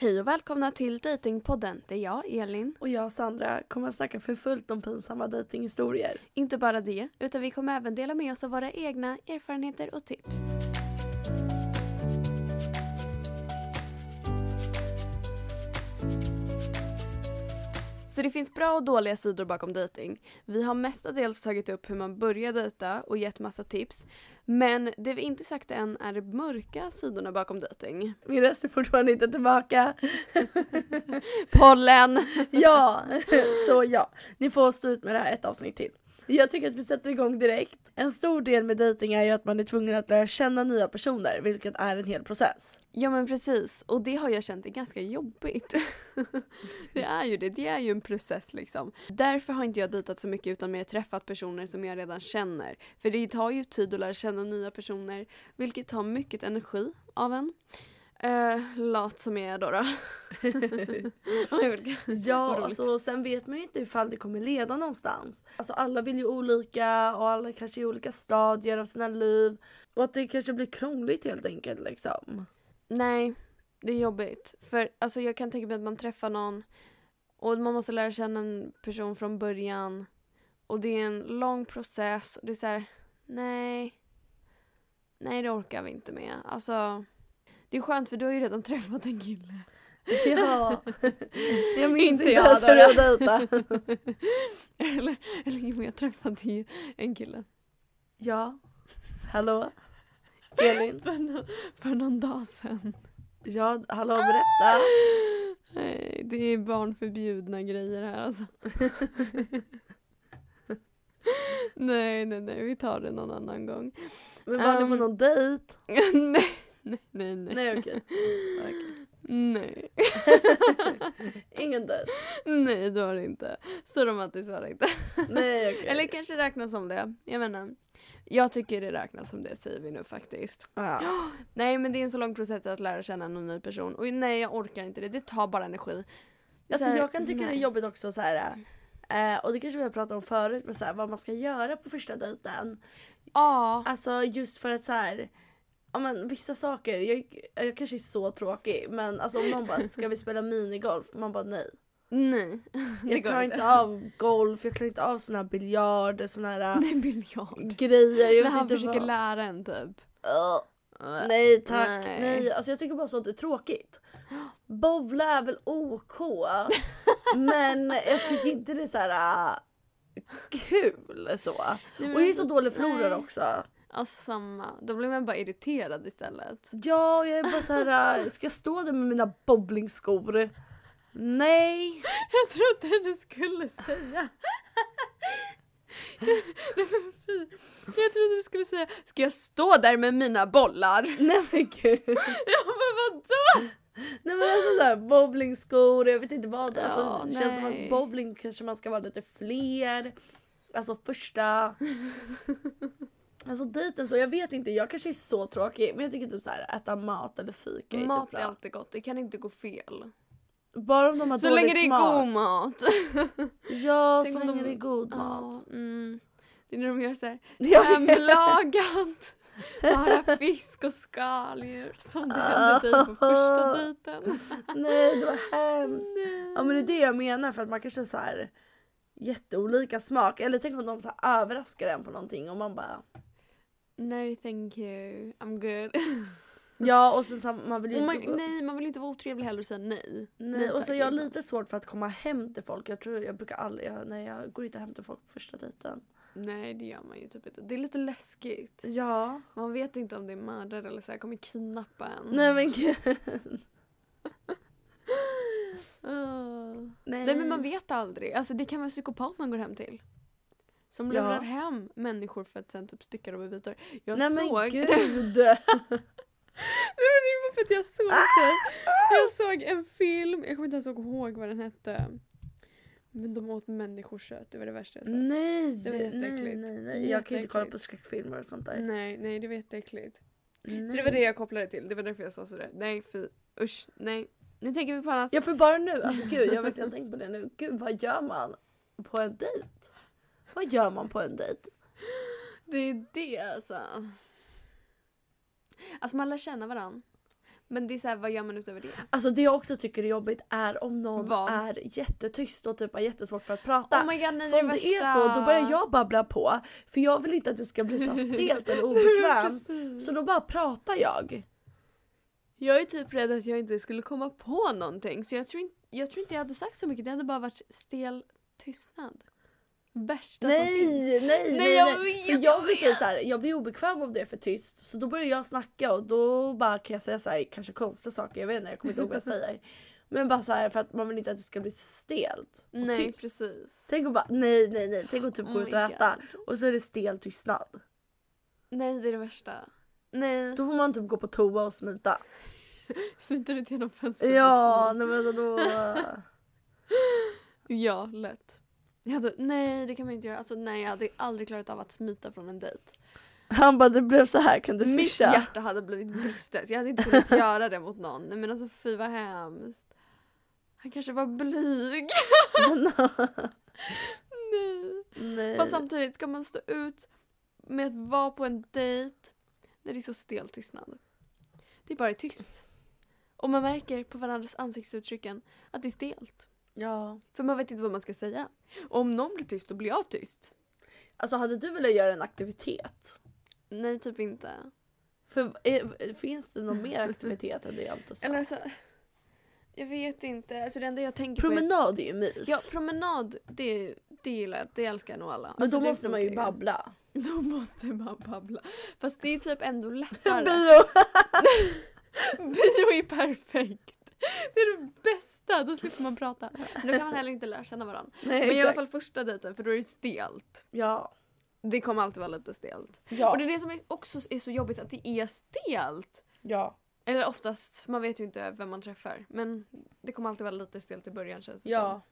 Hej och välkomna till Datingpodden. Det är jag, Elin. Och jag Sandra kommer att snacka för fullt om pinsamma dejtinghistorier. Inte bara det, utan vi kommer även dela med oss av våra egna erfarenheter och tips. Så det finns bra och dåliga sidor bakom dating. Vi har mestadels tagit upp hur man börjar dejta och gett massa tips. Men det vi inte sagt än är de mörka sidorna bakom dating. Min röst är fortfarande inte tillbaka. Pollen! ja, så ja. Ni får stå ut med det här ett avsnitt till. Jag tycker att vi sätter igång direkt. En stor del med dating är ju att man är tvungen att lära känna nya personer, vilket är en hel process. Ja men precis, och det har jag känt är ganska jobbigt. det är ju det, det är ju en process liksom. Därför har inte jag dejtat så mycket utan mer träffat personer som jag redan känner. För det tar ju tid att lära känna nya personer, vilket tar mycket energi av en. Uh, lat som jag är då. då. ja, alltså, sen vet man ju inte ifall det kommer leda någonstans. Alltså alla vill ju olika och alla kanske i olika stadier av sina liv. Och att det kanske blir krångligt helt enkelt liksom. Nej, det är jobbigt. För alltså jag kan tänka mig att man träffar någon och man måste lära känna en person från början. Och det är en lång process och det är så här, nej. Nej det orkar vi inte med. Alltså det är skönt för du har ju redan träffat en kille. Ja. Jag minns inte jag ens hur jag dejtade. eller, eller jo, jag träffade en kille. Ja. Hallå? Elin? för, no för någon dag sedan. Ja, hallå berätta. Nej, det är barnförbjudna grejer här alltså. nej, nej, nej, vi tar det någon annan gång. Men var um, ni på någon dejt? nej nej, nej, nej. Nej okej. Okay. okay. Nej. Ingen dejt? Nej det var det inte. Så romantiskt var det inte. Nej okay. Eller kanske räknas som det. Jag menar. Jag tycker det räknas som det säger vi nu faktiskt. Ja. Nej men det är en så lång process att lära känna en ny person. Och nej jag orkar inte det. Det tar bara energi. Alltså jag kan tycka nej. det är jobbigt också så här. Eh, och det kanske vi har pratat om förut men så här, vad man ska göra på första dejten. Ja. Alltså just för att så här ja men vissa saker, jag, jag kanske är så tråkig men alltså om någon bara ska vi spela minigolf? Man bara nej. Nej. Jag klarar inte av golf, jag klarar inte av såna här biljard, såna här nej, biljard. grejer. Jag När han försöker vad... lära en typ. Uh, nej tack, nej. nej. Alltså jag tycker bara sånt är tråkigt. Bowla är väl OK men jag tycker inte det är så här uh, kul så. Nej, och jag är så dålig förlorare också. Alltså samma. Då blir man bara irriterad istället. Ja, jag är bara så här. Äh, ska jag stå där med mina bowlingskor? Nej. Jag trodde du skulle säga. Jag trodde du skulle säga, ska jag stå där med mina bollar? Nej men gud. Ja men vadå? Nej men alltså såhär bowlingskor, jag vet inte vad. Alltså, ja, det känns som att bowling kanske man ska vara lite fler. Alltså första Alltså dejten så, jag vet inte, jag kanske är så tråkig men jag tycker typ så här, äta mat eller fika är Mat typ bra. är alltid gott, det kan inte gå fel. Bara om de har Så dålig länge det är god mat. ja, Tänk så länge de... det är god mat. Ja, mm. Det är när de gör såhär hemlagat. Bara fisk och skaldjur som det hände typ på första dejten. Nej det var hemskt. Nej. Ja men det är det jag menar för att man kanske så här jätteolika smak eller tänk om de så överraskar en på någonting och man bara No thank you, I'm good. Ja och sen så man vill ju man, inte... Nej man vill inte vara otrevlig heller och säga nej. Nej, nej och så jag har lite svårt för att komma hem till folk. Jag tror jag brukar aldrig, jag, nej jag går inte hem till folk på första dejten. Nej det gör man ju typ inte. Det är lite läskigt. Ja. Man vet inte om det är mördare eller så här, kommer kidnappa en. Nej men gud. uh. nej. nej men man vet aldrig. Alltså det kan vara psykopat man går hem till. Som lurar ja. hem människor för att sen typ stycka dem i bitar. Jag Nej såg... men gud! Nej men det var för att jag såg det. Jag såg en film, jag kommer inte ens ihåg vad den hette. Men de åt människokött, det var det värsta jag sett. Nej! Det var jätteäckligt. Nej, nej, nej. Jag kan inte kolla på skräckfilmer och sånt där. Nej, nej det var jätteäckligt. Så det var det jag kopplade till, det var därför jag sa sådär. Nej fy, usch, nej. Nu tänker vi på annat. Ja för bara nu, alltså gud jag har verkligen tänkt på det nu. Gud vad gör man på en dejt? Vad gör man på en dejt? Det är det alltså. Alltså man lär känna varandra. Men det är såhär, vad gör man utöver det? Alltså det jag också tycker är jobbigt är om någon Vad? är jättetyst och typ har jättesvårt för att prata. Oh my god, nej, För om är det är värsta. så då börjar jag babbla på. För jag vill inte att det ska bli så här stelt eller obekvämt. Precis. Så då bara pratar jag. Jag är typ rädd att jag inte skulle komma på någonting så jag tror, inte, jag tror inte jag hade sagt så mycket. Det hade bara varit stel tystnad. Värsta som Nej, finns. nej, nej, nej. jag vet, för jag jag blir vet. så här, jag blir obekväm om det är för tyst. Så då börjar jag snacka och då bara kan jag säga så här, kanske konstiga saker. Jag vet inte, jag kommer inte ihåg vad jag säger. Men bara så här för att man vill inte att det ska bli stelt och Nej tyst. precis. Tänk och bara nej, nej, nej. Tänk att typ Oh gå ut och äta God. och så är det stel tystnad. Nej det är det värsta. Nej. Då får man typ gå på toa och smita. Smittar ut genom fönstret. Ja, nej men då... Ja, lätt. Jag hade, nej det kan man inte göra. Alltså nej jag hade aldrig klarat av att smita från en dejt. Han bara det blev så här kan du Mitt swisha? hjärta hade blivit brustet. Jag hade inte kunnat göra det mot någon. Nej men alltså fy vad hemskt. Han kanske var blyg. nej. nej. Fast samtidigt ska man stå ut med att vara på en dejt när det är så stel tystnad. Det är bara tyst. Och man märker på varandras ansiktsuttrycken att det är stelt. Ja. För man vet inte vad man ska säga. Och om någon blir tyst då blir jag tyst. Alltså hade du velat göra en aktivitet? Nej, typ inte. För, är, finns det någon mer aktivitet än det jag inte sa? Eller alltså, jag vet inte. Alltså det enda jag tänker på Promenad är ju mys. är... Ja, promenad, det, det gillar jag. Det älskar nog alla. men Alltså, då måste man ju babbla. Då måste man babbla. Fast det är typ ändå lättare. Bio! Bio är perfekt. Det är det bästa, då slipper man prata. Men då kan man heller inte lära känna varandra. Nej, Men i alla fall första dejten, för då är det stelt. Ja. Det kommer alltid vara lite stelt. Ja. Och det är det som är också är så jobbigt, att det är stelt. ja. Eller oftast, man vet ju inte vem man träffar. Men det kommer alltid vara lite stelt i början känns det Ja.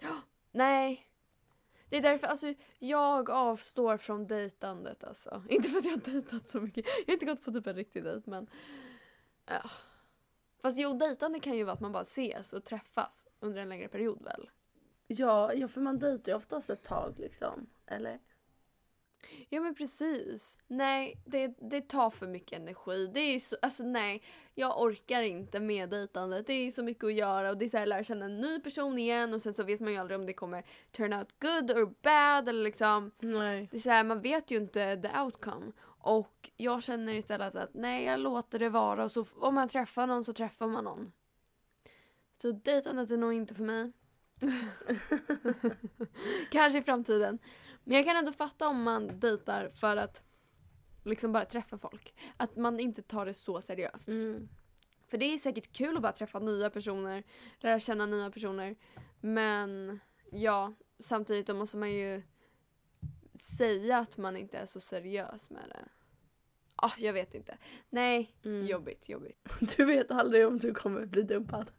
som. Nej. Det är därför, alltså jag avstår från dejtandet alltså. Inte för att jag har dejtat så mycket. Jag har inte gått på typ en riktig dejt men. Ja. Fast jo, dejtande kan ju vara att man bara ses och träffas under en längre period väl? Ja, ja, för man dejtar ju oftast ett tag liksom. Eller? Ja men precis. Nej, det, det tar för mycket energi. Det är så, alltså nej, jag orkar inte med dejtandet. Det är så mycket att göra och det är så här, lära känna en ny person igen och sen så vet man ju aldrig om det kommer turn out good or bad eller liksom. Nej. Det är så här, man vet ju inte the outcome. Och jag känner istället att nej, jag låter det vara och så om man träffar någon så träffar man någon. Så dejtandet är nog inte för mig. Kanske i framtiden. Men jag kan ändå fatta om man dejtar för att liksom bara träffa folk. Att man inte tar det så seriöst. Mm. För det är säkert kul att bara träffa nya personer, lära känna nya personer. Men ja, samtidigt då måste man ju säga att man inte är så seriös med det. Ah, jag vet inte. Nej, Mm. jobbigt, jobbigt. Du vet aldrig om du kommer bli dumpad.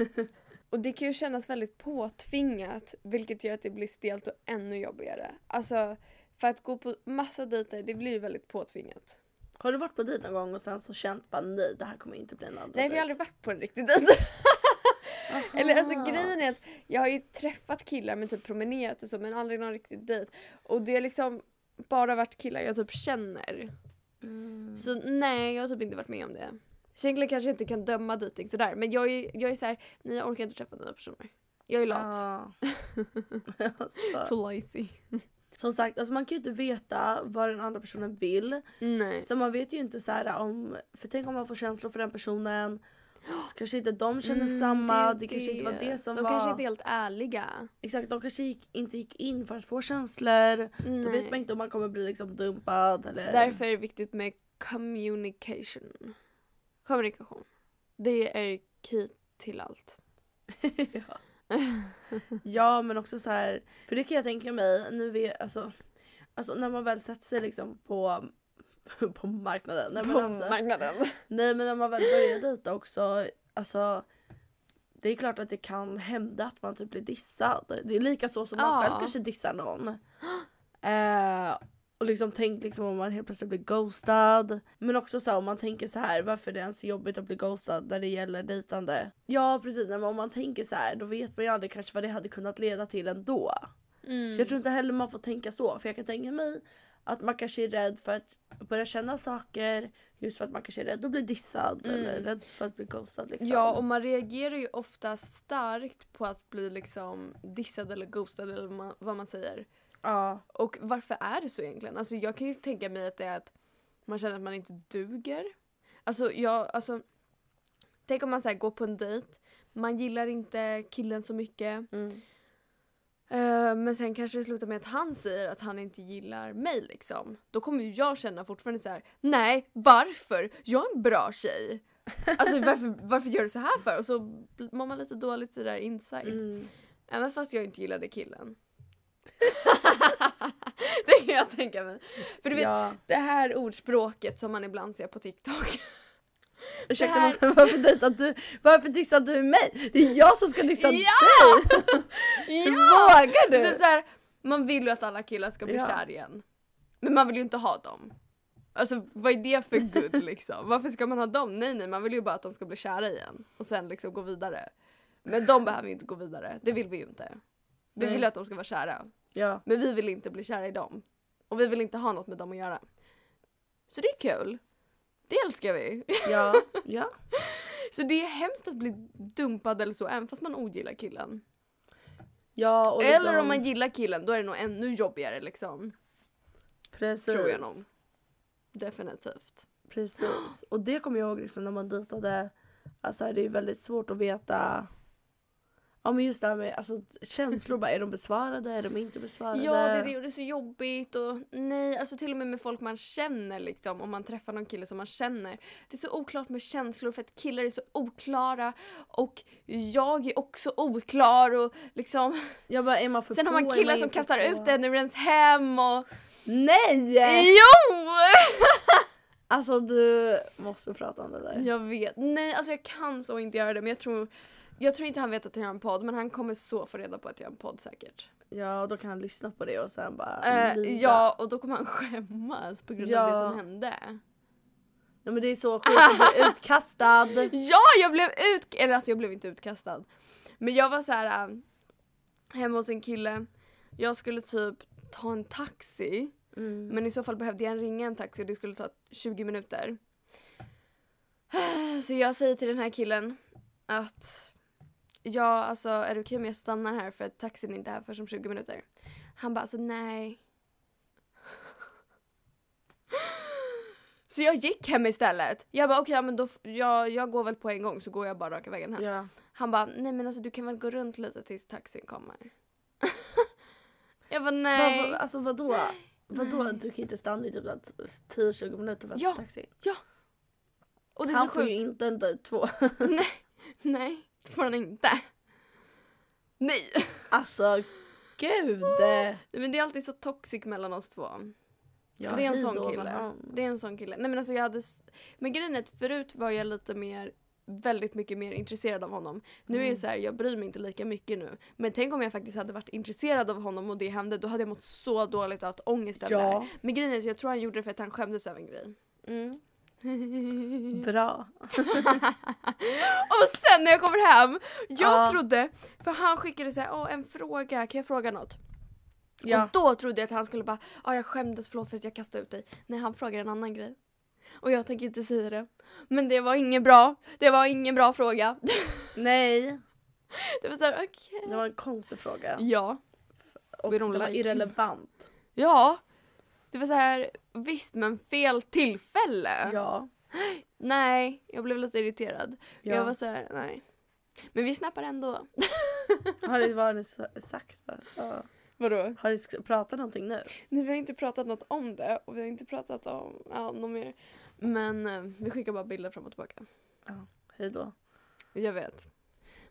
Och det kan ju kännas väldigt påtvingat vilket gör att det blir stelt och ännu jobbigare. Alltså, för att gå på massa dejter, det blir ju väldigt påtvingat. Har du varit på dejt någon gång och sen så känt bara nej det här kommer inte bli en andra Nej, jag har aldrig varit på en riktig dejt. Eller alltså grejen är att jag har ju träffat killar men typ promenerat och så men aldrig någon riktig dejt. Och det har liksom bara varit killar jag typ känner. Mm. Så nej, jag har typ inte varit med om det. Så egentligen kanske jag inte kan döma dejting sådär men jag är, jag är såhär, nej jag orkar inte träffa nya personer. Jag är lat. Alltså. Too lazy. Som sagt, alltså man kan ju inte veta vad den andra personen vill. Nej. Så man vet ju inte så här om, för tänk om man får känslor för den personen. Så kanske inte de känner Mm, samma, är det, kanske inte var det som De var. kanske inte är helt ärliga. Exakt, de kanske gick, inte gick in för att få känslor. Då Nej. vet man inte om man kommer bli liksom dumpad eller... Därför är det viktigt med communication. Kommunikation. Det är key till allt. ja. ja men också så här, för det kan jag tänka mig, nu vet, alltså, alltså när man väl sätter sig liksom på, på marknaden. Nej, På alltså, marknaden. nej men när man väl börjar dejta också, alltså det är klart att det kan hända att man typ blir dissad. Det är lika så som man Ja. själv kanske dissar någon. Eh, och liksom tänk liksom om man helt plötsligt blir ghostad. Men också så här, om man tänker så här, varför är det ens jobbigt att bli ghostad när det gäller dejtande? Ja precis, men om man tänker så här, då vet man ju aldrig kanske vad det hade kunnat leda till ändå. Mm. Så jag tror inte heller man får tänka så. För jag kan tänka mig Att man kanske är rädd för att börja känna saker just för att man kanske är rädd att bli dissad Mm. eller rädd för att bli ghostad. Liksom. Ja, och man reagerar ju ofta starkt på att bli liksom dissad eller ghostad eller vad man säger. Ja. Och varför är det så egentligen? Alltså jag kan ju tänka mig att det är att man känner att man inte duger. Alltså jag, alltså Tänk om man så går på en dejt, man gillar inte killen så mycket. Mm. eh, men sen kanske det slutar med att han säger att han inte gillar mig liksom. Då kommer ju jag känna fortfarande så här: nej varför? Jag är en bra tjej. Alltså varför, varför gör du så här för? Och så mår man lite dåligt i det där inside. Mm. Även fast jag inte gillade killen. det kan jag tänka mig. För du vet, Ja. det här ordspråket som man ibland ser på TikTok. Ursäkta här- varför dejtar du? Varför dissar du mig? Det är jag som ska dissa dig! Hur vågar du? Typ så här, man vill ju att alla killar ska bli Ja. kär igen. Men man vill ju inte ha dem. Alltså vad är det för good liksom? Varför ska man ha dem? Nej nej, man vill ju bara att de ska bli kära igen. Och sen liksom gå vidare. Men de behöver ju inte gå vidare, det vill vi ju inte. Vi Nej. vill ju att de ska vara kära. Ja. Men vi vill inte bli kära i dem. Och vi vill inte ha något med dem att göra. Så det är kul. Det älskar vi. Ja. Ja. Så det är hemskt att bli dumpad eller så, även fast man ogillar killen. Ja och liksom, Eller om man gillar killen, då är det nog ännu jobbigare liksom. Precis. Tror jag nog. Definitivt. Precis. Och det kommer jag ihåg liksom när man dejtade. Alltså det är väldigt svårt att veta. Ja men just det här med alltså, känslor. Bara, är de besvarade? Är de inte besvarade? Ja, det är det och det är så jobbigt och nej, alltså till och med med folk man känner liksom, om man träffar någon kille som man känner. Det är så oklart med känslor för att killar är så oklara och jag är också oklar och liksom. Jag bara, är man för Sen har man killar som inte kastar på? ut en ur ens hem och... Nej! Jo! Alltså du måste prata om det där. Jag vet. Nej, alltså jag kan så inte göra det men jag tror jag tror inte han vet att jag har en podd men han kommer så få reda på att jag har en podd säkert. Ja och då kan han lyssna på det och sen bara lida. ja och då kommer han skämmas på grund av Ja. det som hände. ja men det är så sjukt att bli utkastad. Ja, jag blev ut... Eller alltså jag blev inte utkastad. Men jag var så här äh, hemma hos en kille. Jag skulle typ ta en taxi. Mm. Men i så fall behövde jag ringa en taxi och det skulle ta 20 minuter. Så jag säger till den här killen att ja, alltså är det okej om jag stannar här för att taxin är inte här förrän om 20 minuter? Han bara alltså nej. Så jag gick hem istället. Jag bara okej, ja, men då, f- jag, jag går väl på en gång så går jag bara raka vägen hem. Ja. Han bara nej men alltså du kan väl gå runt lite tills taxin kommer. jag bara nej. Varför, alltså vadå? Vadå? Nej. Du kan inte stanna i typ 10-20 minuter för att Ja. ta taxi? Och det är Han så får ju sjukt. inte en dejt två. nej, nej, det får han inte. Nej. Alltså gud! Men det är alltid så toxic mellan oss två. Ja, det är en sån kille. han. Det är en sån kille. Nej men alltså jag hade... Men grejen är att förut var jag lite mer väldigt mycket mer intresserad av honom. Nu är Mm. det så här, jag bryr mig inte lika mycket nu. Men tänk om jag faktiskt hade varit intresserad av honom och det hände, då hade jag mått så dåligt och haft ångest över det här. Ja, Men grejen är att jag tror han gjorde det för att han skämdes över en grej. Mm. bra. och sen när jag kommer hem, jag Ja. trodde, för han skickade så här, Åh, en fråga, kan jag fråga något? Ja. Och då trodde jag att han skulle bara, ja jag skämdes, förlåt för att jag kastade ut dig. Nej han frågade en annan grej. Och jag tänker inte säga det. Men det var ingen bra, det var ingen bra fråga. Nej, det var såhär, okej. det var en konstig fråga. Ja. Och det var irrelevant. Ja. Det var så här, visst men fel tillfälle. Ja. Nej, jag blev lite irriterad. ja. Jag var så här, nej. Men vi snappar ändå. Har det vad har ni sa- sagt? Så, Vadå? har ni pratat någonting nu? Nej, vi har inte pratat något om det och vi har inte pratat om ja, något mer. Men eh, vi skickar bara bilder fram och tillbaka. Hej då. Jag vet.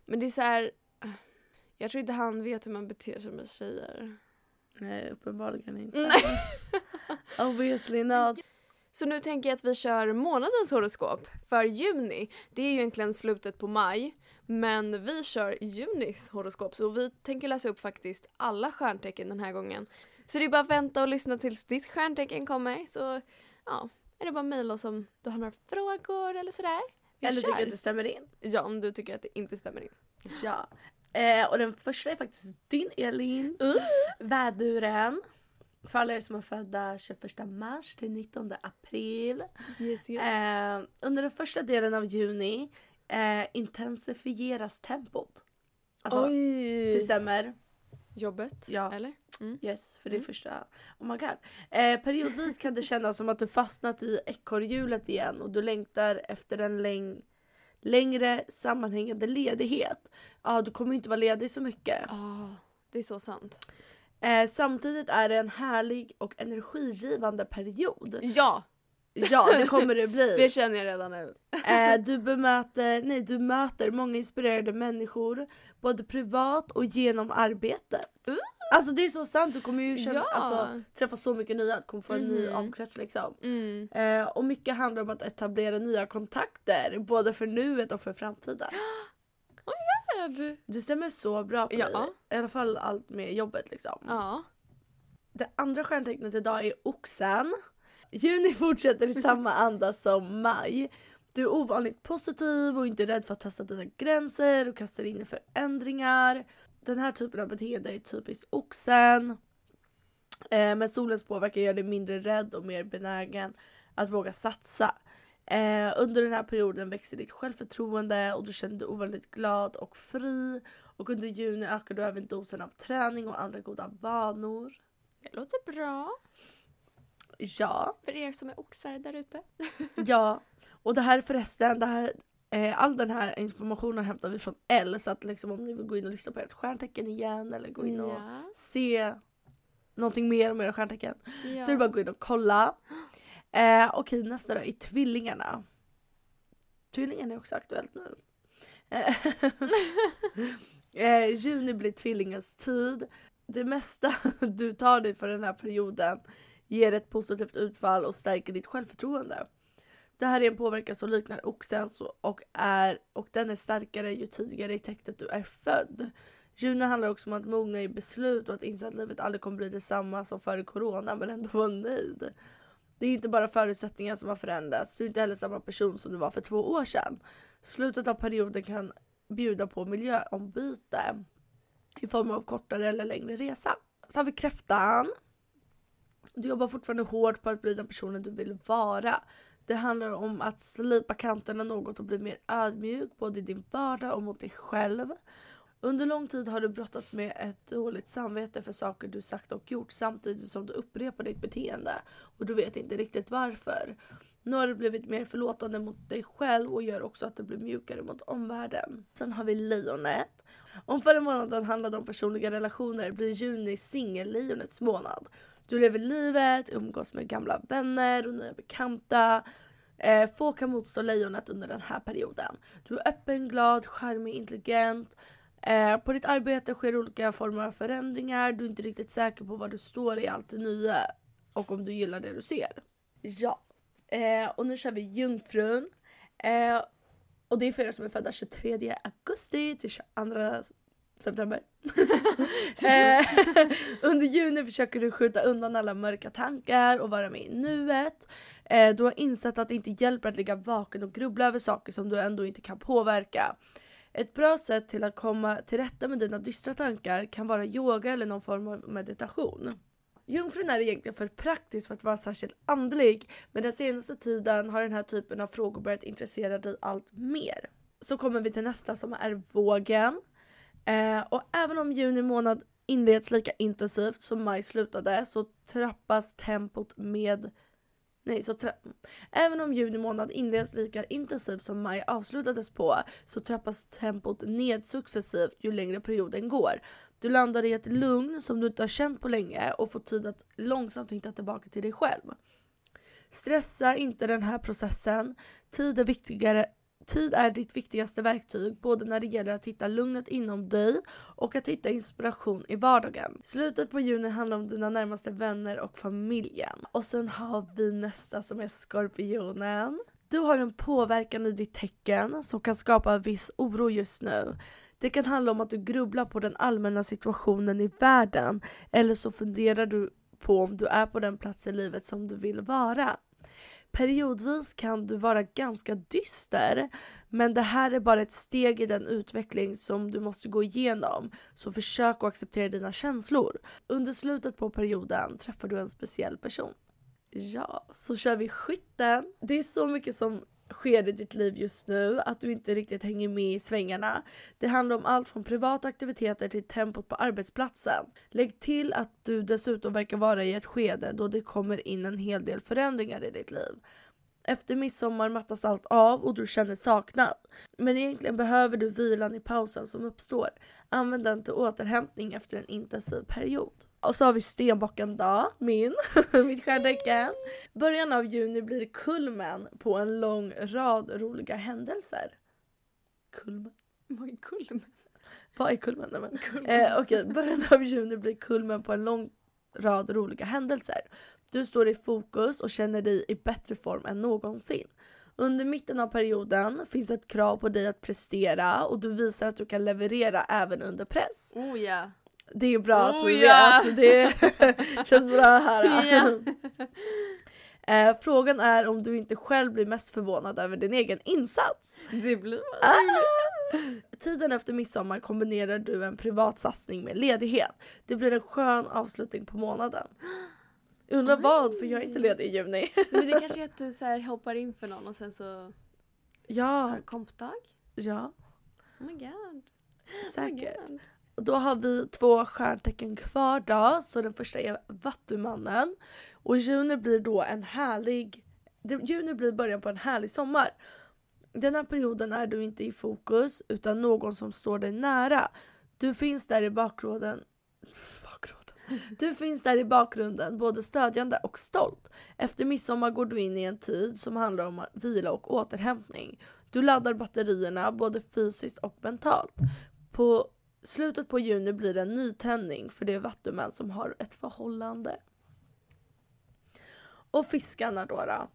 Men det är så här. Jag tror inte han vet hur man beter sig med tjejer. Nej, uppenbarligen inte. Nej. Obviously not. Så nu tänker jag att vi kör månadens horoskop för juni. Det är ju egentligen slutet på maj. Men vi kör junis horoskop så vi tänker läsa upp faktiskt alla stjärntecken den här gången. Så det är bara att vänta och lyssna tills ditt stjärntecken kommer så ja, är det bara att mejla oss om du har några frågor eller sådär. Vi Eller tycker kör. att det stämmer in. Ja, om du tycker att det inte stämmer in. Ja. Eh, och den första är faktiskt din Elin. Uh. Väduren. För alla er som är födda 21 mars till 19 april. Yes, yes. Eh, under den första delen av juni eh, intensifieras tempot. Alltså, Oj! det stämmer. Jobbet? Ja. Eller? Mm. Yes, för det är Mm. första. Oh my god. Eh, periodvis kan det kännas som att du fastnat i ekorrhjulet igen och du längtar efter en läng längre sammanhängande ledighet. Ja, du kommer inte vara ledig så mycket. Ah, det är så sant. Eh, samtidigt är det en härlig och energigivande period. Ja! Ja, det kommer det bli. Det känner jag redan nu. Eh, du, bemöter, nej, du möter många inspirerade människor både privat och genom arbetet. Uh. Alltså det är så sant, du kommer ju känna, Ja. alltså, träffa så mycket nya, du kommer få en ny Mhm. omkrets liksom. Mm. Eh, och mycket handlar om att etablera nya kontakter, både för nuet och för framtiden. Det stämmer så bra på Ja. dig. I alla fall allt med jobbet liksom. Ja. Det andra stjärntecknet idag är oxen. Juni fortsätter i samma anda som maj. Du är ovanligt positiv och inte rädd för att testa dina gränser och kastar in i förändringar. Den här typen av beteende är typiskt oxen. Eh, men solens påverkan gör dig mindre rädd och mer benägen att våga satsa. Eh, under den här perioden växer ditt självförtroende och du känner dig ovanligt glad och fri. Och under juni ökar du även dosen av träning och andra goda vanor. Det låter bra. Ja, För er som är oxar där ute. ja. Och det här förresten, det här, all den här informationen hämtar vi från L. Så att liksom om ni vill gå in och lyssna på ert stjärntecken igen eller gå in och Ja. se någonting mer om era stjärntecken. ja. Så är det bara att gå in och kolla. Eh, Okej, nästa då är tvillingarna. Tvillingarna är också aktuellt nu. Eh, eh, juni blir tvillingens tid. Det mesta du tar dig för den här perioden ger ett positivt utfall och stärker ditt självförtroende. Det här är en påverkan som liknar oxens och, är, och den är starkare ju tidigare i tecknet du är född. Juni handlar också om att mogna i beslut och att inse att livet aldrig kommer bli detsamma som före corona men ändå vara nöjd. Det är inte bara förutsättningar som har förändrats, du är inte heller samma person som du var för två år sedan. Slutet av perioden kan bjuda på miljöombyte i form av kortare eller längre resa. Så har vi kräftan. Du jobbar fortfarande hårt på att bli den personen du vill vara. Det handlar om att slipa kanterna något och bli mer ödmjuk både i din vardag och mot dig själv. Under lång tid har du brottats med ett dåligt samvete för saker du sagt och gjort samtidigt som du upprepar ditt beteende och du vet inte riktigt varför. Nu har du blivit mer förlåtande mot dig själv och gör också att du blir mjukare mot omvärlden. Sen har vi lejonet. Om förra månaden handlade om personliga relationer blir juni singellejonets månad. Du lever livet, umgås med gamla vänner och nya bekanta. Eh, få kan motstå lejonet under den här perioden. Du är öppen, glad, charmig, intelligent. Eh, på ditt arbete sker olika former av förändringar. Du är inte riktigt säker på var du står i allt det nya och om du gillar det du ser. Ja. Eh, och nu kör vi Jungfrun. Eh, och det är för er som är födda 23 augusti till 22 september. eh, under juni försöker du skjuta undan alla mörka tankar och vara med i nuet. Eh, du har insett att det inte hjälper att ligga vaken och grubbla över saker som du ändå inte kan påverka. Ett bra sätt till att komma till rätta med dina dystra tankar kan vara yoga eller någon form av meditation. Jungfrun är egentligen för praktisk för att vara särskilt andlig men den senaste tiden har den här typen av frågor börjat intressera dig allt mer. Så kommer vi till nästa som är vågen. Eh, och även om juni månad inleds lika intensivt som maj slutade så trappas tempot med Nej, så tra- Även om juni månad inleds lika intensivt som maj avslutades på så trappas tempot ned successivt ju längre perioden går. Du landar i ett lugn som du inte har känt på länge och får tid att långsamt hitta tillbaka till dig själv. Stressa inte den här processen. Tid är viktigare Tid är ditt viktigaste verktyg både när det gäller att hitta lugnet inom dig och att hitta inspiration i vardagen. Slutet på juni handlar om dina närmaste vänner och familjen. Och sen har vi nästa som är skorpionen. Du har en påverkan i ditt tecken som kan skapa viss oro just nu. Det kan handla om att du grubblar på den allmänna situationen i världen eller så funderar du på om du är på den plats i livet som du vill vara. Periodvis kan du vara ganska dyster Men det här är bara ett steg i den utveckling som du måste gå igenom. Så försök att acceptera dina känslor. Under slutet på perioden träffar du en speciell person. Ja, så kör vi skytten. Det är så mycket som skede i ditt liv just nu att du inte riktigt hänger med i svängarna. Det handlar om allt från privata aktiviteter till tempot på arbetsplatsen. Lägg till att du dessutom verkar vara i ett skede då det kommer in en hel del förändringar i ditt liv. Efter midsommar mattas allt av och du känner saknad. Men egentligen behöver du vilan i pausen som uppstår. Använd den till återhämtning efter en intensiv period. Och så har vi stenbocken dag, min, mitt stjärntecken. Början av juni blir kulmen på en lång rad roliga händelser. Kulmen? Vad är kulmen? Vad är kulmen? Nej, men. Eh, Okej, okay. början av juni blir kulmen på en lång rad roliga händelser. Du står i fokus och känner dig i bättre form än någonsin. Under mitten av perioden finns ett krav på dig att prestera och du visar att du kan leverera även under press. Oh ja. Det är bra Oh, att ja. vet. Det känns bra här. Ja. Eh, frågan är om du inte själv blir mest förvånad över din egen insats. Det blir Ah! Tiden efter midsommar kombinerar du en privat satsning med ledighet. Det blir en skön avslutning på månaden. Undrar Oj. vad, för jag är inte ledig i juni. Men det kanske är att du så här hoppar in för någon och sen så Ja, har kompdag? ja, Oh my god. Oh säkert. god. Då har vi två stjärntecken kvar då. Så den första är Vattumannen. Och juni blir då en härlig... det- Juni blir början på en härlig sommar. Den här perioden är du inte i fokus utan någon som står dig nära. Du finns där i bakgrunden. bakgrunden. Du finns där i bakgrunden, både stödjande och stolt. Efter midsommar går du in i en tid som handlar om vila och återhämtning. Du laddar batterierna både fysiskt och mentalt. På slutet på juni blir det en nytändning för det vattumän som har ett förhållande. Och fiskarna då. då.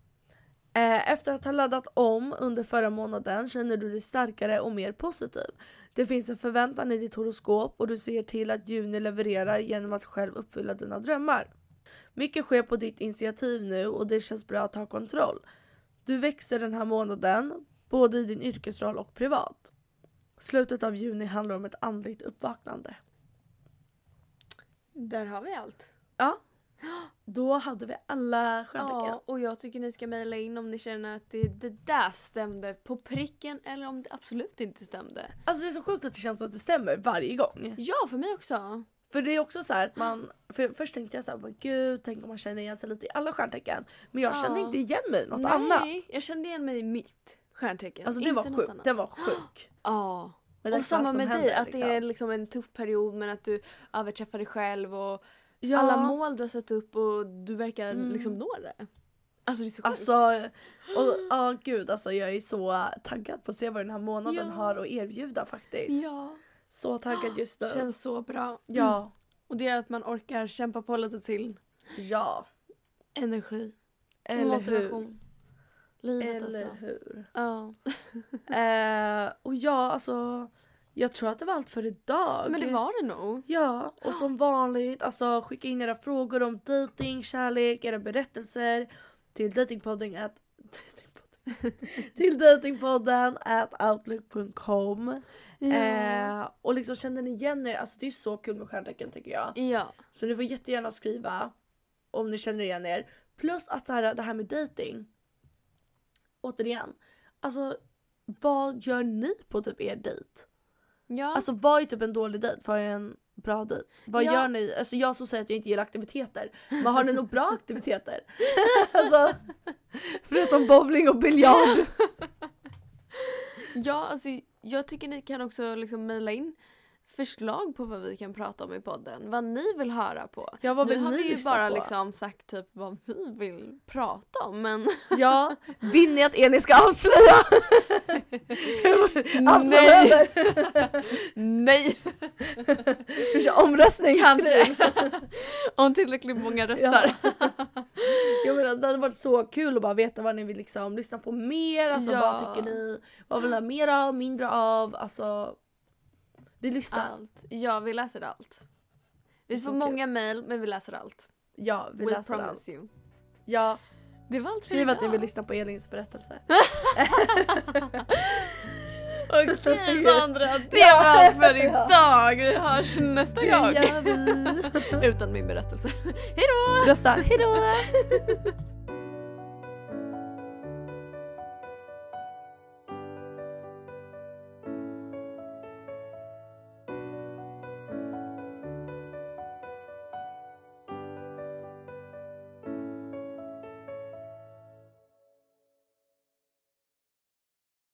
Eh, Efter att ha laddat om under förra månaden känner du dig starkare och mer positiv. Det finns en förväntan i ditt horoskop och du ser till att juni levererar genom att själv uppfylla dina drömmar. Mycket sker på ditt initiativ nu och det känns bra att ha kontroll. Du växer den här månaden, både i din yrkesroll och privat. Slutet av juni handlar om ett andligt uppvaknande. Där har vi allt. Ja. Då hade vi alla stjärntecken. Ja, och jag tycker ni ska mejla in om ni känner att det, det där stämde på pricken eller om det absolut inte stämde. Alltså det är så sjukt att det känns att det stämmer varje gång. Ja, för mig också. För det är också så här att man, för först tänkte jag så här, "Men gud, tänk om man känner igen sig lite i alla stjärntecken. Men jag kände Ja. inte igen mig i något Nej, annat. jag kände igen mig i mitt stjärntecken. Alltså det var annat. den var sjuk. Ja. Är Och samma med dig, händer, att det liksom. är liksom en tuff period men att du överträffar dig själv och ja, alla mål du har satt upp och du verkar Mm. liksom nå det. Alltså det är så sjukt. Alltså, och ja gud alltså jag är så taggad på att se vad den här månaden Ja. har att erbjuda faktiskt. ja. Så taggad just nu. Känns så bra. Ja, Och det är att man orkar kämpa på lite till. ja. Energi. Eller motivation. Livet Eller alltså. hur? Ja. Eh, och ja alltså, jag tror att det var allt för idag. Men det var det nog. Ja, och som vanligt, alltså skicka in era frågor om dating, kärlek, era berättelser till datingpodden at till datingpodden at outlook.com eh, Och liksom känner ni igen er, alltså det är så kul med stjärntecken tycker jag. ja. Så ni får jättegärna skriva om ni känner igen er. Plus att så här, det här med dating. Återigen, alltså vad gör ni på typ er dejt? Ja. Alltså vad är typ en dålig dejt? Vad är en bra dejt? Vad Ja. gör ni? Alltså jag som säger att jag inte gillar aktiviteter. Men har ni några bra aktiviteter? alltså, förutom bowling och biljard. ja, alltså jag tycker ni kan också liksom mejla in förslag på vad vi kan prata om i podden. Vad ni vill höra på. Ja vad nu vill har ni vi ju bara på? liksom sagt typ vad vi vill prata om men Ja, vill ni att Elin ska avslöja? Nej. nej! Vi kör omröstning. Kanske. om tillräckligt många röstar. Jag menar, det hade varit så kul att bara veta vad ni vill liksom lyssna på mer, alltså Ja. vad tycker ni, vad vill ni ha mer av, mindre av, alltså vi lyssnar. Allt. Ja, vi läser allt. Vi får många mejl men vi läser allt. Ja, vi We läser allt. you. Ja, Det var allt Skriv att ni vill lyssna på Elins berättelse. Okej Sandra, det var allt för idag. Vi hörs nästa gång. Utan min berättelse. Hejdå! Rösta, hejdå!